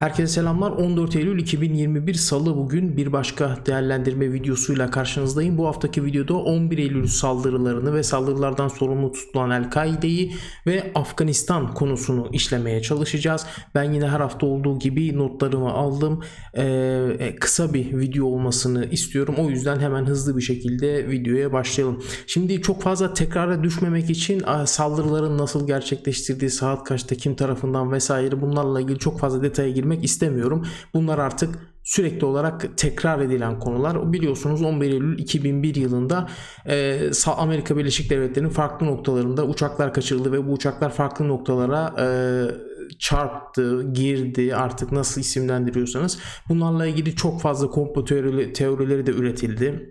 Herkese selamlar. 14 Eylül 2021 Salı bugün bir başka değerlendirme videosuyla karşınızdayım. Bu haftaki videoda 11 Eylül saldırılarını ve saldırılardan sorumlu tutulan El-Kaide'yi ve Afganistan konusunu işlemeye çalışacağız. Ben yine her hafta olduğu gibi notlarımı aldım. Ee, kısa bir video olmasını istiyorum. O yüzden hemen hızlı bir şekilde videoya başlayalım. Şimdi çok fazla tekrara düşmemek için saldırıların nasıl gerçekleştirdiği, saat kaçta, kim tarafından vesaire bunlarla ilgili çok fazla detaya girmek istemiyorum. Bunlar artık sürekli olarak tekrar edilen konular. Biliyorsunuz 11 Eylül 2001 yılında e, Amerika Birleşik Devletleri'nin farklı noktalarında uçaklar kaçırıldı ve bu uçaklar farklı noktalara e, çarptı, girdi artık nasıl isimlendiriyorsanız. Bunlarla ilgili çok fazla komplo teorileri de üretildi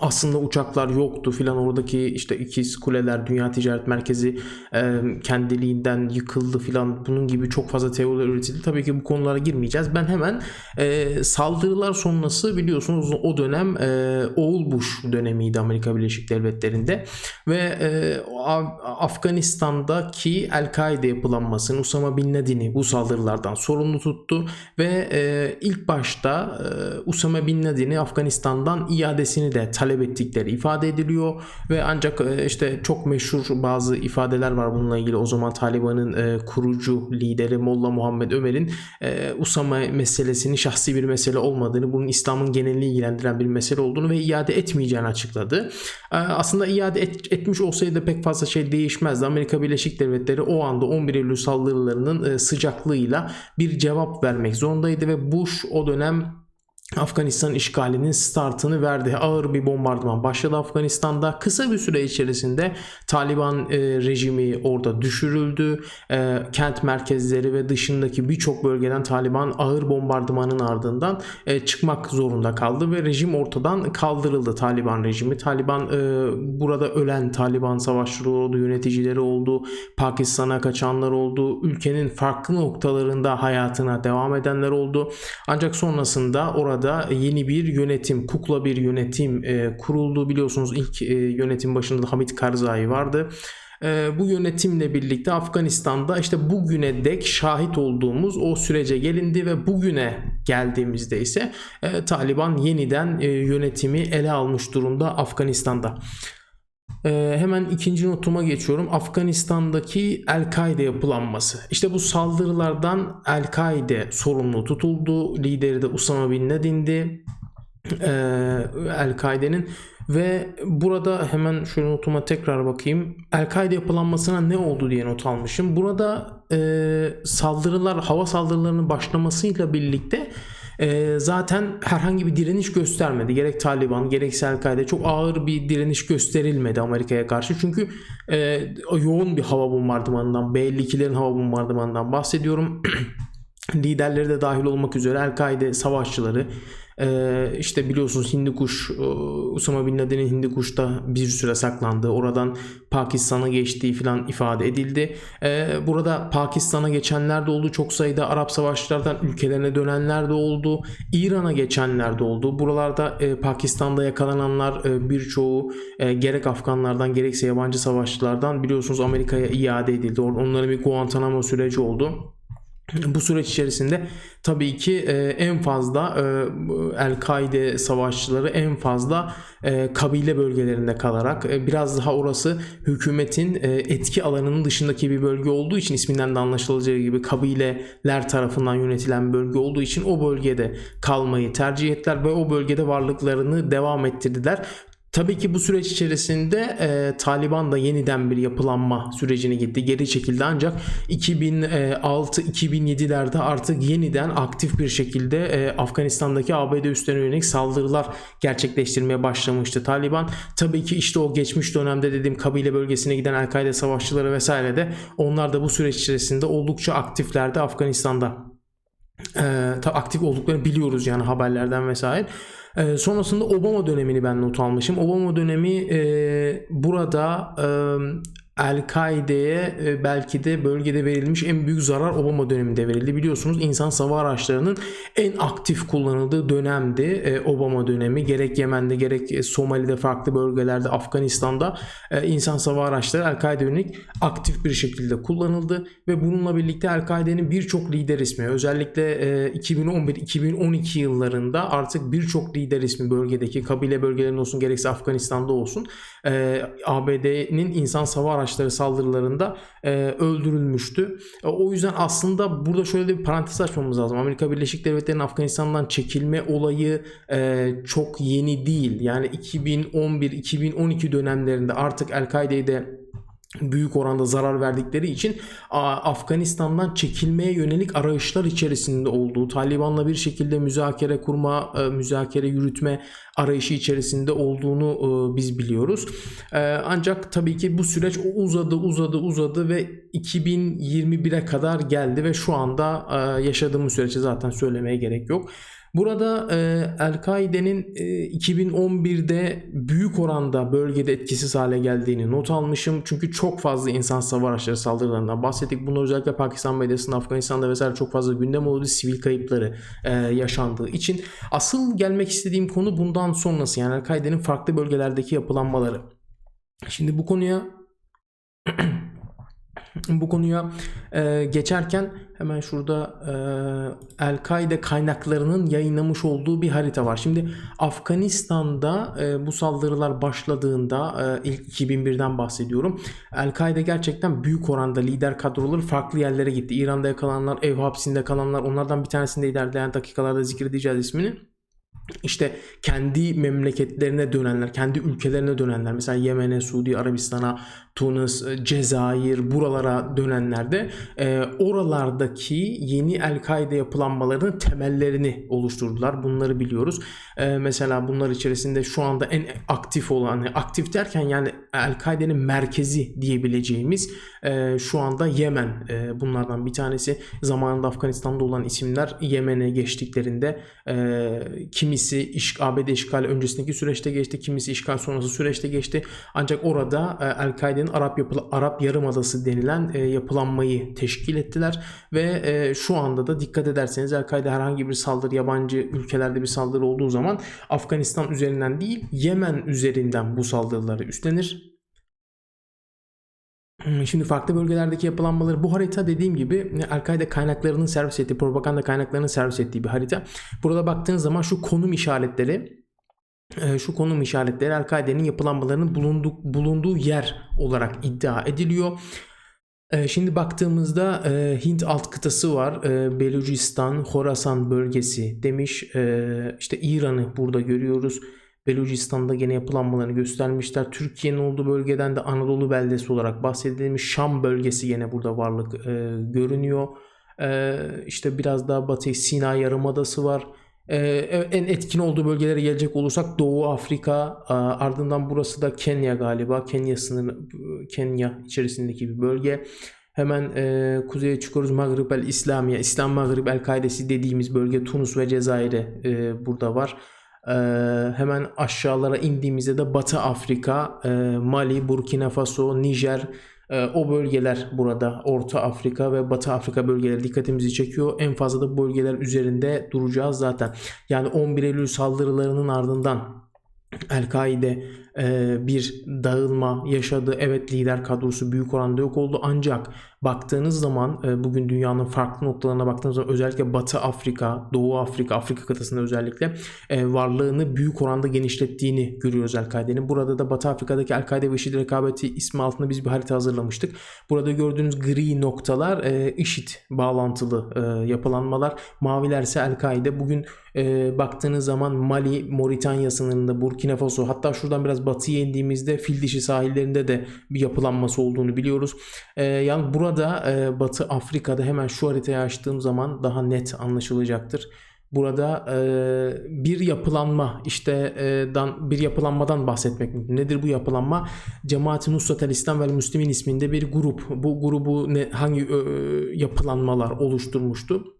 aslında uçaklar yoktu filan oradaki işte ikiz kuleler dünya ticaret merkezi e, kendiliğinden yıkıldı filan bunun gibi çok fazla teoriler üretildi. Tabii ki bu konulara girmeyeceğiz. Ben hemen e, saldırılar sonrası biliyorsunuz o dönem e, Oğul Bush dönemiydi Amerika Birleşik Devletleri'nde ve e, Af- Afganistan'daki El-Kaide yapılanmasını Usama Bin Laden'i bu saldırılardan sorumlu tuttu ve e, ilk başta e, Usama Bin Laden'i Afganistan'dan iadesini de talep ettikleri ifade ediliyor ve ancak e, işte çok meşhur bazı ifadeler var bununla ilgili. O zaman Taliban'ın e, kurucu lideri Molla Muhammed Ömer'in e, Usama meselesinin şahsi bir mesele olmadığını, bunun İslam'ın genelini ilgilendiren bir mesele olduğunu ve iade etmeyeceğini açıkladı. Aslında iade et- etmiş olsaydı pek fazla şey değişmezdi. Amerika Birleşik Devletleri o anda 11 Eylül saldırılarının sıcaklığıyla bir cevap vermek zorundaydı ve Bush o dönem Afganistan işgalinin startını verdi. Ağır bir bombardıman başladı Afganistan'da. Kısa bir süre içerisinde Taliban e, rejimi orada düşürüldü. E, kent merkezleri ve dışındaki birçok bölgeden Taliban ağır bombardımanın ardından e, çıkmak zorunda kaldı ve rejim ortadan kaldırıldı Taliban rejimi. Taliban e, burada ölen Taliban savaşçıları oldu, yöneticileri oldu, Pakistan'a kaçanlar oldu, ülkenin farklı noktalarında hayatına devam edenler oldu. Ancak sonrasında orada yeni bir yönetim, kukla bir yönetim e, kuruldu. Biliyorsunuz ilk e, yönetim başında da Hamid Karzai vardı. E, bu yönetimle birlikte Afganistan'da işte bugüne dek şahit olduğumuz o sürece gelindi ve bugüne geldiğimizde ise e, Taliban yeniden e, yönetimi ele almış durumda Afganistan'da. Ee, hemen ikinci notuma geçiyorum. Afganistan'daki El-Kaide yapılanması. İşte bu saldırılardan El-Kaide sorumlu tutuldu. Lideri de Usama Bin Laden'di. Ee, El-Kaide'nin ve burada hemen şöyle notuma tekrar bakayım. El-Kaide yapılanmasına ne oldu diye not almışım. Burada e, saldırılar, hava saldırılarının başlamasıyla birlikte e, zaten herhangi bir direniş göstermedi. Gerek Taliban gerekse El-Kaide çok ağır bir direniş gösterilmedi Amerika'ya karşı. Çünkü e, yoğun bir hava bombardımanından, B-52'lerin hava bombardımanından bahsediyorum. Liderleri de dahil olmak üzere El-Kaide savaşçıları ee, işte biliyorsunuz Hindikuş e, Usama Bin Laden'in Hindikuş'ta bir süre saklandığı oradan Pakistan'a geçtiği filan ifade edildi. Ee, burada Pakistan'a geçenler de oldu. Çok sayıda Arap savaşçılardan ülkelerine dönenler de oldu. İran'a geçenler de oldu. Buralarda e, Pakistan'da yakalananlar e, birçoğu e, gerek Afganlardan gerekse yabancı savaşçılardan biliyorsunuz Amerika'ya iade edildi. Onların bir Guantanamo süreci oldu. Bu süreç içerisinde tabii ki e, en fazla e, El-Kaide savaşçıları en fazla e, kabile bölgelerinde kalarak biraz daha orası hükümetin etki alanının dışındaki bir bölge olduğu için isminden de anlaşılacağı gibi kabileler tarafından yönetilen bölge olduğu için o bölgede kalmayı tercih ettiler ve o bölgede varlıklarını devam ettirdiler. Tabii ki bu süreç içerisinde e, Taliban da yeniden bir yapılanma sürecine gitti. Geri çekildi ancak 2006-2007'lerde artık yeniden aktif bir şekilde e, Afganistan'daki ABD üslerine yönelik saldırılar gerçekleştirmeye başlamıştı Taliban. Tabii ki işte o geçmiş dönemde dediğim kabile bölgesine giden El-Kaide savaşçıları vesaire de onlar da bu süreç içerisinde oldukça aktiflerdi Afganistan'da. E, aktif olduklarını biliyoruz yani haberlerden vesaire. Ee, sonrasında Obama dönemini ben not almışım. Obama dönemi e, burada e, El-Kaide'ye e, belki de bölgede verilmiş en büyük zarar Obama döneminde verildi. Biliyorsunuz insan sava araçlarının en aktif kullanıldığı dönemdi e, Obama dönemi. Gerek Yemen'de gerek e, Somali'de farklı bölgelerde Afganistan'da insan sava araçları El-Kaide yönelik aktif bir şekilde kullanıldı ve bununla birlikte El-Kaide'nin birçok lider ismi özellikle e, 2011-2012 yıllarında artık birçok lider ismi bölgedeki kabile bölgelerinde olsun gerekse Afganistan'da olsun ABD'nin insan sava araçları saldırılarında e, öldürülmüştü. E, o yüzden aslında burada şöyle de bir parantez açmamız lazım. Amerika Birleşik Devletleri'nin Afganistan'dan çekilme olayı e, çok yeni değil. Yani 2011-2012 dönemlerinde artık El-Kaide'yi de büyük oranda zarar verdikleri için Afganistan'dan çekilmeye yönelik arayışlar içerisinde olduğu, Taliban'la bir şekilde müzakere kurma, e, müzakere yürütme arayışı içerisinde olduğunu e, biz biliyoruz. E, ancak tabii ki bu süreç uzadı, uzadı, uzadı ve 2021'e kadar geldi ve şu anda yaşadığımız süreci zaten söylemeye gerek yok. Burada e, El-Kaide'nin e, 2011'de büyük oranda bölgede etkisiz hale geldiğini not almışım. Çünkü çok fazla insan sava araçları saldırılarından bahsettik. Bunu özellikle Pakistan medyasında, Afganistan'da vesaire çok fazla gündem oldu. Sivil kayıpları e, yaşandığı için. Asıl gelmek istediğim konu bundan sonrası. Yani El-Kaide'nin farklı bölgelerdeki yapılanmaları. Şimdi bu konuya bu konuya e, geçerken hemen şurada e, El-Kaide kaynaklarının yayınlamış olduğu bir harita var. Şimdi Afganistan'da e, bu saldırılar başladığında e, ilk 2001'den bahsediyorum. El-Kaide gerçekten büyük oranda lider kadroları farklı yerlere gitti. İran'da yakalananlar, ev hapsinde kalanlar onlardan bir tanesinde ilerleyen dakikalarda zikredeceğiz ismini işte kendi memleketlerine dönenler, kendi ülkelerine dönenler mesela Yemen'e, Suudi Arabistan'a, Tunus, e, Cezayir buralara dönenlerde e, oralardaki yeni El-Kaide yapılanmalarının temellerini oluşturdular. Bunları biliyoruz. E, mesela bunlar içerisinde şu anda en aktif olan, aktif derken yani El-Kaide'nin merkezi diyebileceğimiz e, şu anda Yemen e, bunlardan bir tanesi. Zamanında Afganistan'da olan isimler Yemen'e geçtiklerinde e, kimisi iş, ABD işgal öncesindeki süreçte geçti, kimisi işgal sonrası süreçte geçti. Ancak orada e, El-Kaide'nin Arap yapı Arap Yarımadası denilen e, yapılanmayı teşkil ettiler ve e, şu anda da dikkat ederseniz El-Kaide herhangi bir saldırı yabancı ülkelerde bir saldırı olduğu zaman Afganistan üzerinden değil Yemen üzerinden bu saldırıları üstlenir. Hmm, şimdi farklı bölgelerdeki yapılanmaları bu harita dediğim gibi El-Kaide kaynaklarının servis ettiği, propaganda kaynaklarının servis ettiği bir harita. Burada baktığınız zaman şu konum işaretleri ee, şu konum işaretleri El-Kaide'nin yapılanmalarının bulunduğu, bulunduğu yer olarak iddia ediliyor. Ee, şimdi baktığımızda e, Hint alt kıtası var. E, Belucistan, Horasan bölgesi demiş. E, işte İran'ı burada görüyoruz. Belucistan'da gene yapılanmalarını göstermişler. Türkiye'nin olduğu bölgeden de Anadolu beldesi olarak bahsedilmiş. Şam bölgesi yine burada varlık e, görünüyor. E, işte biraz daha batı Sina Yarımadası var. Ee, en etkin olduğu bölgelere gelecek olursak Doğu Afrika ardından burası da Kenya galiba Kenya sınırı Kenya içerisindeki bir bölge. Hemen e, kuzeye çıkıyoruz Maghrib el İslamiye, İslam Maghrib el Kaidesi dediğimiz bölge Tunus ve Cezayir'e e, burada var. E, hemen aşağılara indiğimizde de Batı Afrika, e, Mali, Burkina Faso, Nijer, ee, o bölgeler burada Orta Afrika ve Batı Afrika bölgeleri dikkatimizi çekiyor. En fazla da bu bölgeler üzerinde duracağız zaten. Yani 11 Eylül saldırılarının ardından El-Kaide e, bir dağılma yaşadı. Evet lider kadrosu büyük oranda yok oldu ancak baktığınız zaman e, bugün dünyanın farklı noktalarına baktığınız zaman özellikle Batı Afrika, Doğu Afrika, Afrika kıtasında özellikle e, varlığını büyük oranda genişlettiğini görüyoruz El-Kaide'nin. Burada da Batı Afrika'daki El-Kaide ve IŞİD rekabeti ismi altında biz bir harita hazırlamıştık. Burada gördüğünüz gri noktalar IŞİD bağlantılı yapılanmalar. Maviler ise El-Kaide. Bugün baktığınız zaman Mali, Moritanya sınırında, Burkina Faso hatta şuradan biraz batıya indiğimizde fil dişi sahillerinde de bir yapılanması olduğunu biliyoruz. E, yani burada e, Batı Afrika'da hemen şu haritayı açtığım zaman daha net anlaşılacaktır. Burada e, bir yapılanma işte e, dan, bir yapılanmadan bahsetmek mümkün. Nedir bu yapılanma? Cemaat-i Nusrat el-İslam ve Müslümin isminde bir grup. Bu grubu ne, hangi e, yapılanmalar oluşturmuştu?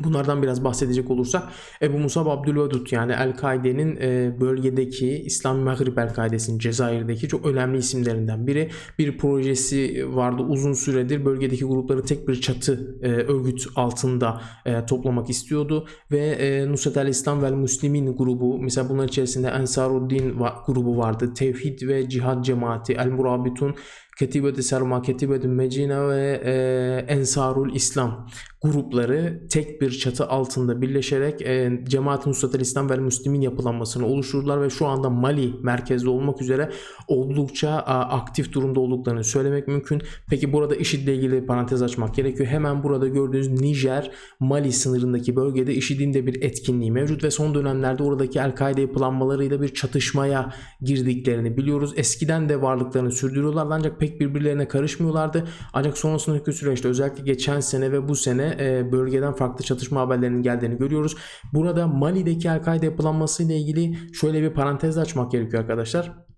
Bunlardan biraz bahsedecek olursak Ebu Musab Abdülvedud yani El-Kaide'nin e, bölgedeki İslam Maghrib El-Kaide'sinin Cezayir'deki çok önemli isimlerinden biri. Bir projesi vardı uzun süredir bölgedeki grupları tek bir çatı e, örgüt altında e, toplamak istiyordu ve Nusret el-İslam vel Müslimin grubu mesela bunların içerisinde Ensaruddin grubu vardı. Tevhid ve Cihad Cemaati, El Murabitun Ketibet-i Serma, Ketibet-i Mecina ve e, Ensarul İslam grupları tek bir çatı altında birleşerek e, Cemaat-i Nusrat İslam ve Müslimin yapılanmasını oluşturdular ve şu anda Mali merkezli olmak üzere oldukça a, aktif durumda olduklarını söylemek mümkün. Peki burada IŞİD'le ilgili parantez açmak gerekiyor. Hemen burada gördüğünüz Nijer, Mali sınırındaki bölgede IŞİD'in de bir etkinliği mevcut ve son dönemlerde oradaki El-Kaide yapılanmalarıyla bir çatışmaya girdiklerini biliyoruz. Eskiden de varlıklarını sürdürüyorlardı ancak pek birbirlerine karışmıyorlardı. Ancak sonrasındaki süreçte özellikle geçen sene ve bu sene e, bölgeden farklı çatışma haberlerinin geldiğini görüyoruz. Burada Mali'deki El-Kaide yapılanması ile ilgili şöyle bir parantez açmak gerekiyor arkadaşlar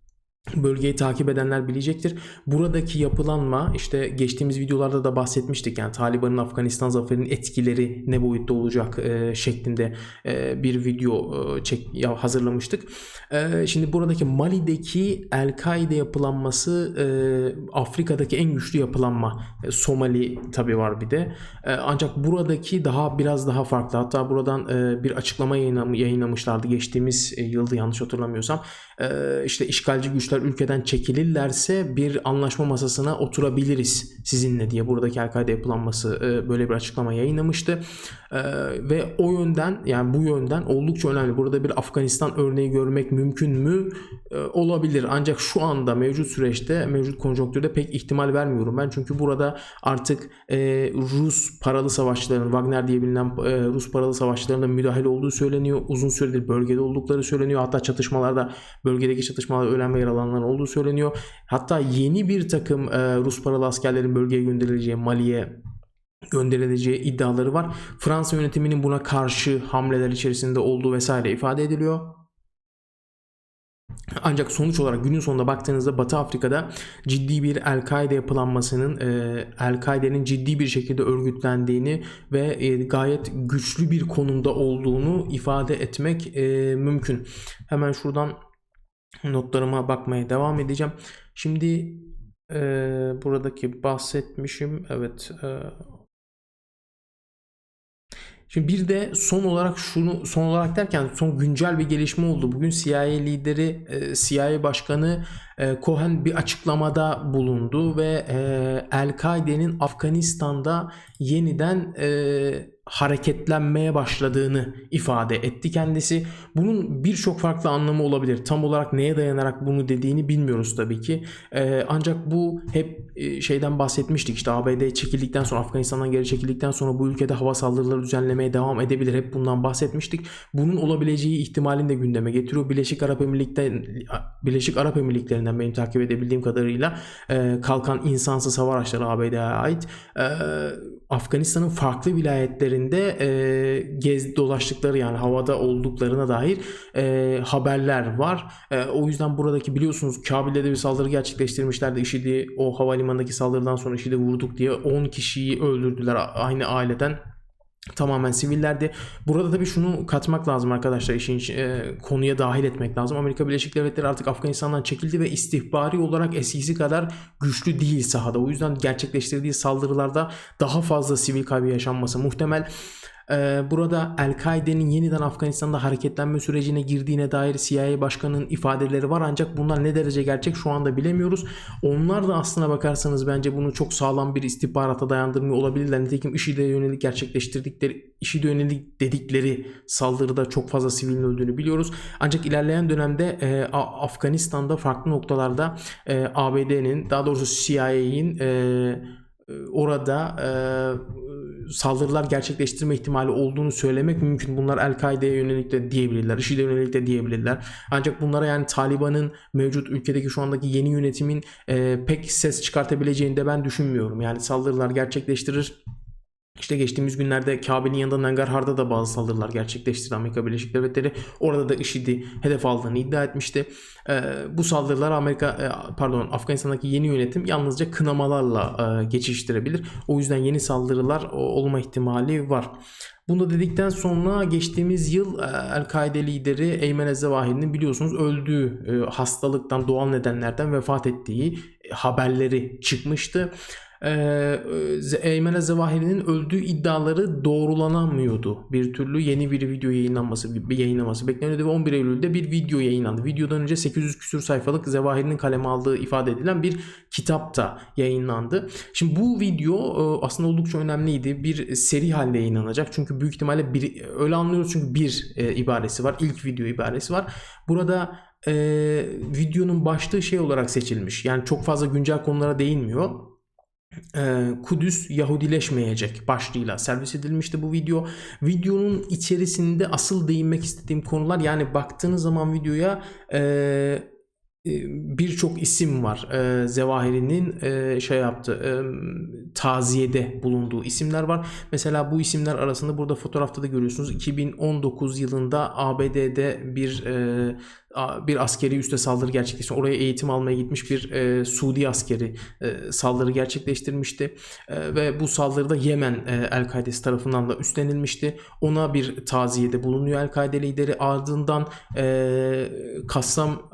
bölgeyi takip edenler bilecektir. Buradaki yapılanma işte geçtiğimiz videolarda da bahsetmiştik. Yani Taliban'ın Afganistan zaferinin etkileri ne boyutta olacak e, şeklinde e, bir video e, çek hazırlamıştık. E, şimdi buradaki Mali'deki El-Kaide yapılanması e, Afrika'daki en güçlü yapılanma. E, Somali tabi var bir de. E, ancak buradaki daha biraz daha farklı. Hatta buradan e, bir açıklama yayınlam- yayınlamışlardı geçtiğimiz e, yılda yanlış hatırlamıyorsam. E, işte işgalci güçler ülkeden çekilirlerse bir anlaşma masasına oturabiliriz sizinle diye buradaki El-Kaide yapılanması e, böyle bir açıklama yayınlamıştı. E, ve o yönden yani bu yönden oldukça önemli. Burada bir Afganistan örneği görmek mümkün mü? E, olabilir. Ancak şu anda mevcut süreçte, mevcut konjonktürde pek ihtimal vermiyorum ben. Çünkü burada artık Rus paralı savaşçıların, Wagner diye bilinen Rus paralı savaşçılarının müdahale olduğu söyleniyor. Uzun süredir bölgede oldukları söyleniyor. Hatta çatışmalarda, bölgedeki çatışmalarda ölen ve yaralananlar olduğu söyleniyor. Hatta yeni bir takım e, Rus paralı askerlerin bölgeye gönderileceği, Mali'ye gönderileceği iddiaları var. Fransa yönetiminin buna karşı hamleler içerisinde olduğu vesaire ifade ediliyor. Ancak sonuç olarak günün sonunda baktığınızda Batı Afrika'da ciddi bir El-Kaide yapılanmasının, e, El-Kaide'nin ciddi bir şekilde örgütlendiğini ve e, gayet güçlü bir konumda olduğunu ifade etmek e, mümkün. Hemen şuradan notlarıma bakmaya devam edeceğim. Şimdi e, buradaki bahsetmişim. Evet. E, Şimdi bir de son olarak şunu son olarak derken son güncel bir gelişme oldu. Bugün CIA lideri e, CIA başkanı e, Cohen bir açıklamada bulundu ve e, El-Kaide'nin Afganistan'da yeniden hareketlenmeye başladığını ifade etti kendisi. Bunun birçok farklı anlamı olabilir. Tam olarak neye dayanarak bunu dediğini bilmiyoruz tabii ki. Ee, ancak bu hep e, şeyden bahsetmiştik. İşte ABD çekildikten sonra Afganistan'dan geri çekildikten sonra bu ülkede hava saldırıları düzenlemeye devam edebilir. Hep bundan bahsetmiştik. Bunun olabileceği ihtimalini de gündeme getiriyor. Birleşik Arap Emirlikleri Birleşik Arap Emirlikleri'nden benim takip edebildiğim kadarıyla e, kalkan insansız hava araçları ABD'ye ait. E, Afganistan'ın farklı vilayetlerinde e, gez dolaştıkları yani havada olduklarına dair e, haberler var. E, o yüzden buradaki biliyorsunuz Kabil'de de bir saldırı gerçekleştirmişlerdi. IŞİD'i o havalimanındaki saldırıdan sonra IŞİD'i vurduk diye 10 kişiyi öldürdüler aynı aileden. Tamamen sivillerdi. Burada tabii şunu katmak lazım arkadaşlar işin e, konuya dahil etmek lazım. Amerika Birleşik Devletleri artık Afganistan'dan çekildi ve istihbari olarak eskisi kadar güçlü değil sahada. O yüzden gerçekleştirdiği saldırılarda daha fazla sivil kaybı yaşanması muhtemel. Ee, burada El-Kaide'nin yeniden Afganistan'da hareketlenme sürecine girdiğine dair CIA başkanının ifadeleri var ancak bunlar ne derece gerçek şu anda bilemiyoruz. Onlar da aslına bakarsanız bence bunu çok sağlam bir istihbarata dayandırmıyor olabilirler. Nitekim IŞİD'e yönelik gerçekleştirdikleri, IŞİD'e yönelik dedikleri saldırıda çok fazla sivilin öldüğünü biliyoruz. Ancak ilerleyen dönemde e, Afganistan'da farklı noktalarda e, ABD'nin daha doğrusu CIA'in e, orada e, saldırılar gerçekleştirme ihtimali olduğunu söylemek mümkün. Bunlar El-Kaide'ye yönelik de diyebilirler, IŞİD'e yönelik de diyebilirler. Ancak bunlara yani Taliban'ın mevcut ülkedeki şu andaki yeni yönetimin e, pek ses çıkartabileceğini de ben düşünmüyorum. Yani saldırılar gerçekleştirir İşte geçtiğimiz günlerde Kabe'nin yanında Nangarhar'da da bazı saldırılar gerçekleştirdi Amerika Birleşik Devletleri. Orada da IŞİD'i hedef aldığını iddia etmişti. Ee, bu saldırıları Amerika e, pardon Afganistan'daki yeni yönetim yalnızca kınamalarla e, geçiştirebilir. O yüzden yeni saldırılar olma ihtimali var. Bunu dedikten sonra geçtiğimiz yıl e, El-Kaide lideri Eymen Ezzevahiri'nin biliyorsunuz öldüğü e, hastalıktan doğal nedenlerden vefat ettiği e, haberleri çıkmıştı. Ee, Ze- Eymen Ezzevahiri'nin öldüğü iddiaları doğrulanamıyordu. Bir türlü yeni bir video yayınlanması, bir yayınlaması bekleniyordu ve 11 Eylül'de bir video yayınlandı. Videodan önce 800 küsür sayfalık Zevahiri'nin kaleme aldığı ifade edilen bir kitap da yayınlandı. Şimdi bu video e, aslında oldukça önemliydi. Bir seri halde yayınlanacak. Çünkü büyük ihtimalle bir, öyle anlıyoruz çünkü bir e, ibaresi var. İlk video ibaresi var. Burada e, videonun başlığı şey olarak seçilmiş. Yani çok fazla güncel konulara değinmiyor. Ee, Kudüs Yahudileşmeyecek başlığıyla servis edilmişti bu video. Videonun içerisinde asıl değinmek istediğim konular yani baktığınız zaman videoya e, e, birçok isim var. E, Zevahiri'nin e, şey yaptı taziyede bulunduğu isimler var. Mesela bu isimler arasında burada fotoğrafta da görüyorsunuz. 2019 yılında ABD'de bir bir askeri üste saldırı gerçekleştirmiş. Oraya eğitim almaya gitmiş bir e, Suudi askeri e, saldırı gerçekleştirmişti. E, ve bu saldırıda Yemen e, El-Kaide'si tarafından da üstlenilmişti. Ona bir taziyede bulunuyor El-Kaide lideri. Ardından e, Kassam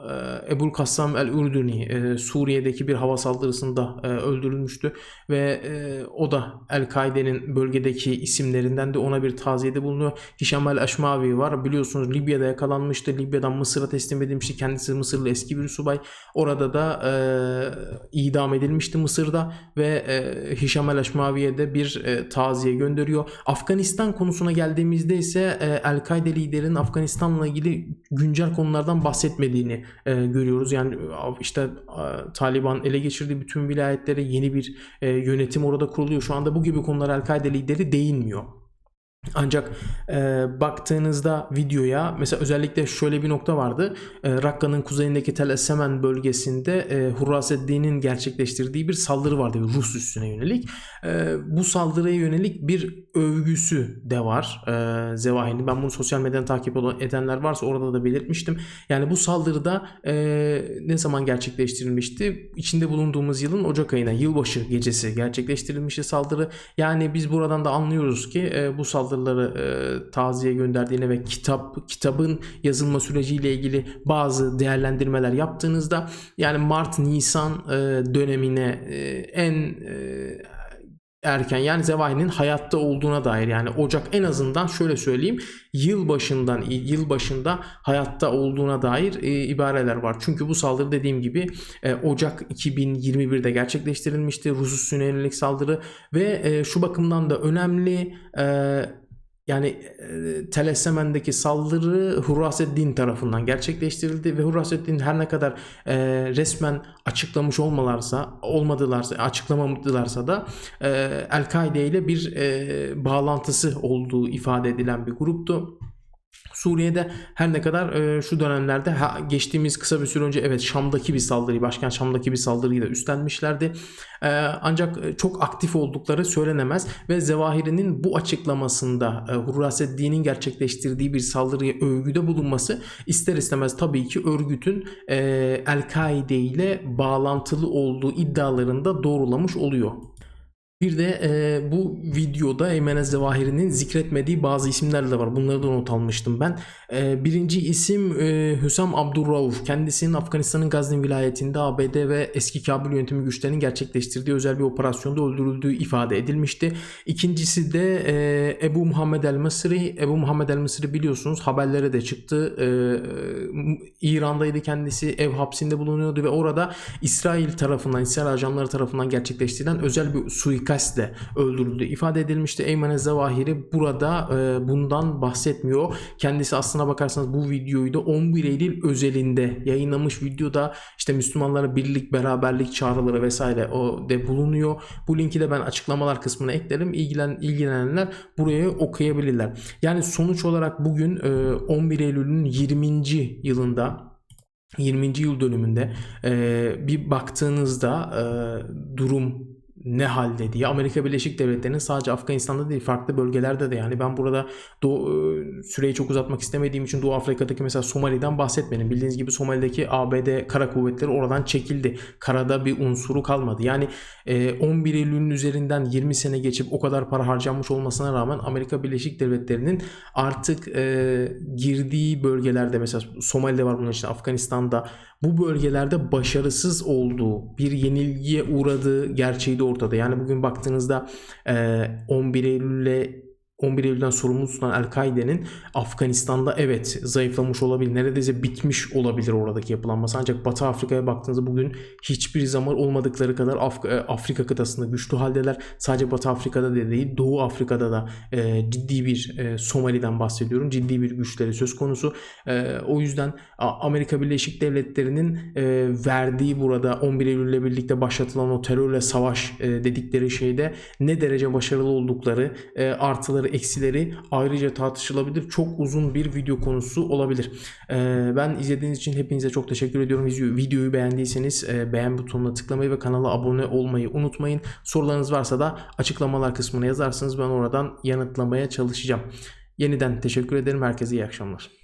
e, Ebul Kassam el-Ürdüni e, Suriye'deki bir hava saldırısında e, öldürülmüştü ve e, o da El-Kaide'nin bölgedeki isimlerinden de ona bir taziyede bulunuyor. Hişam el-Aşmavi var. Biliyorsunuz Libya'da yakalanmıştı. Libya'dan Mısır'a teslim edilmişti. Kendisi Mısırlı eski bir subay. Orada da e, idam edilmişti Mısır'da ve e, Hişam el-Aşmavi'ye de bir e, taziye gönderiyor. Afganistan konusuna geldiğimizde ise e, El-Kaide liderinin Afganistan'la ilgili güncel konulardan bahsetmediğini e, görüyoruz. Yani işte e, Taliban ele geçirdiği bütün vilayetlere yeni bir e, yönetim orada kuruluyor. Şu anda bu gibi konulara El-Kaide lideri değinmiyor. Ancak e, baktığınızda videoya mesela özellikle şöyle bir nokta vardı. E, Rakka'nın kuzeyindeki Tel Essemen bölgesinde e, Hurraseddin'in gerçekleştirdiği bir saldırı vardı Rus üstüne yönelik. E, bu saldırıya yönelik bir övgüsü de var e, Zevahin'in. Ben bunu sosyal medyadan takip edenler varsa orada da belirtmiştim. Yani bu saldırıda e, ne zaman gerçekleştirilmişti? İçinde bulunduğumuz yılın Ocak ayına, yılbaşı gecesi gerçekleştirilmişti saldırı. Yani biz buradan da anlıyoruz ki e, bu saldırıları e, taziye gönderdiğine ve kitap kitabın yazılma süreciyle ilgili bazı değerlendirmeler yaptığınızda yani Mart Nisan e, dönemine e, en e, erken yani Zevahi'nin hayatta olduğuna dair yani Ocak en azından şöyle söyleyeyim yıl başından yıl başında hayatta olduğuna dair e, ibareler var. Çünkü bu saldırı dediğim gibi e, Ocak 2021'de gerçekleştirilmişti. Rus üssüne yönelik saldırı ve e, şu bakımdan da önemli e, yani e, Tel Essemen'deki saldırı Hurraseddin tarafından gerçekleştirildi ve Hurraseddin her ne kadar e, resmen açıklamış olmalarsa olmadılarsa açıklamadılarsa da e, El-Kaide ile bir e, bağlantısı olduğu ifade edilen bir gruptu. Suriye'de her ne kadar e, şu dönemlerde ha, geçtiğimiz kısa bir süre önce evet Şam'daki bir saldırıyı, başkent Şam'daki bir saldırıyı da üstlenmişlerdi. E, ancak e, çok aktif oldukları söylenemez ve Zevahiri'nin bu açıklamasında e, Hurraseddin'in gerçekleştirdiği bir saldırıya övgüde bulunması ister istemez tabii ki örgütün e, El-Kaide ile bağlantılı olduğu iddialarında doğrulamış oluyor. Bir de e, bu videoda Eymen Zevahiri'nin zikretmediği bazı isimler de var. Bunları da not almıştım ben. E, birinci isim e, Hüsam Abdurrauf. Kendisinin Afganistan'ın Gazni vilayetinde ABD ve eski Kabil yönetimi güçlerinin gerçekleştirdiği özel bir operasyonda öldürüldüğü ifade edilmişti. İkincisi de e, Ebu Muhammed El Mısri. Ebu Muhammed El Mısri biliyorsunuz haberlere de çıktı. E, İran'daydı kendisi. Ev hapsinde bulunuyordu ve orada İsrail tarafından, İsrail ajanları tarafından gerçekleştirilen özel bir suikastle öldürüldü ifade edilmişti. Eymen Zavahiri burada e, bundan bahsetmiyor. Kendisi aslına bakarsanız bu videoyu da 11 Eylül özelinde yayınlamış videoda işte Müslümanlara birlik, beraberlik çağrıları vesaire o de bulunuyor. Bu linki de ben açıklamalar kısmına eklerim. İlgilen, ilgilenenler buraya okuyabilirler. Yani sonuç olarak bugün e, 11 Eylül'ün 20. yılında 20. yıl dönümünde e, bir baktığınızda e, durum ne halde diye. Amerika Birleşik Devletleri'nin sadece Afganistan'da değil farklı bölgelerde de yani ben burada Doğu, e, süreyi çok uzatmak istemediğim için Doğu Afrika'daki mesela Somali'den bahsetmedim. Bildiğiniz gibi Somali'deki ABD kara kuvvetleri oradan çekildi. Karada bir unsuru kalmadı. Yani e, 11 Eylül'ün üzerinden 20 sene geçip o kadar para harcanmış olmasına rağmen Amerika Birleşik Devletleri'nin artık e, girdiği bölgelerde mesela Somali'de var bunun için Afganistan'da bu bölgelerde başarısız olduğu, bir yenilgiye uğradığı gerçeği de ortada. Yani bugün baktığınızda e, 11 Eylül'le 11 Eylül'den sorumlu tutulan El-Kaide'nin Afganistan'da evet zayıflamış olabilir. Neredeyse bitmiş olabilir oradaki yapılanması. Ancak Batı Afrika'ya baktığınızda bugün hiçbir zaman olmadıkları kadar Af- e, Afrika kıtasında güçlü haldeler. Sadece Batı Afrika'da da değil Doğu Afrika'da da e, ciddi bir e, Somali'den bahsediyorum. Ciddi bir güçleri söz konusu. E, o yüzden Amerika Birleşik Devletleri'nin e, verdiği burada 11 Eylül'le birlikte başlatılan o terörle savaş e, dedikleri şeyde ne derece başarılı oldukları e, artıları eksileri ayrıca tartışılabilir. Çok uzun bir video konusu olabilir. E, ben izlediğiniz için hepinize çok teşekkür ediyorum. Video, videoyu beğendiyseniz e, beğen butonuna tıklamayı ve kanala abone olmayı unutmayın. Sorularınız varsa da açıklamalar kısmına yazarsınız. Ben oradan yanıtlamaya çalışacağım. Yeniden teşekkür ederim. Herkese iyi akşamlar.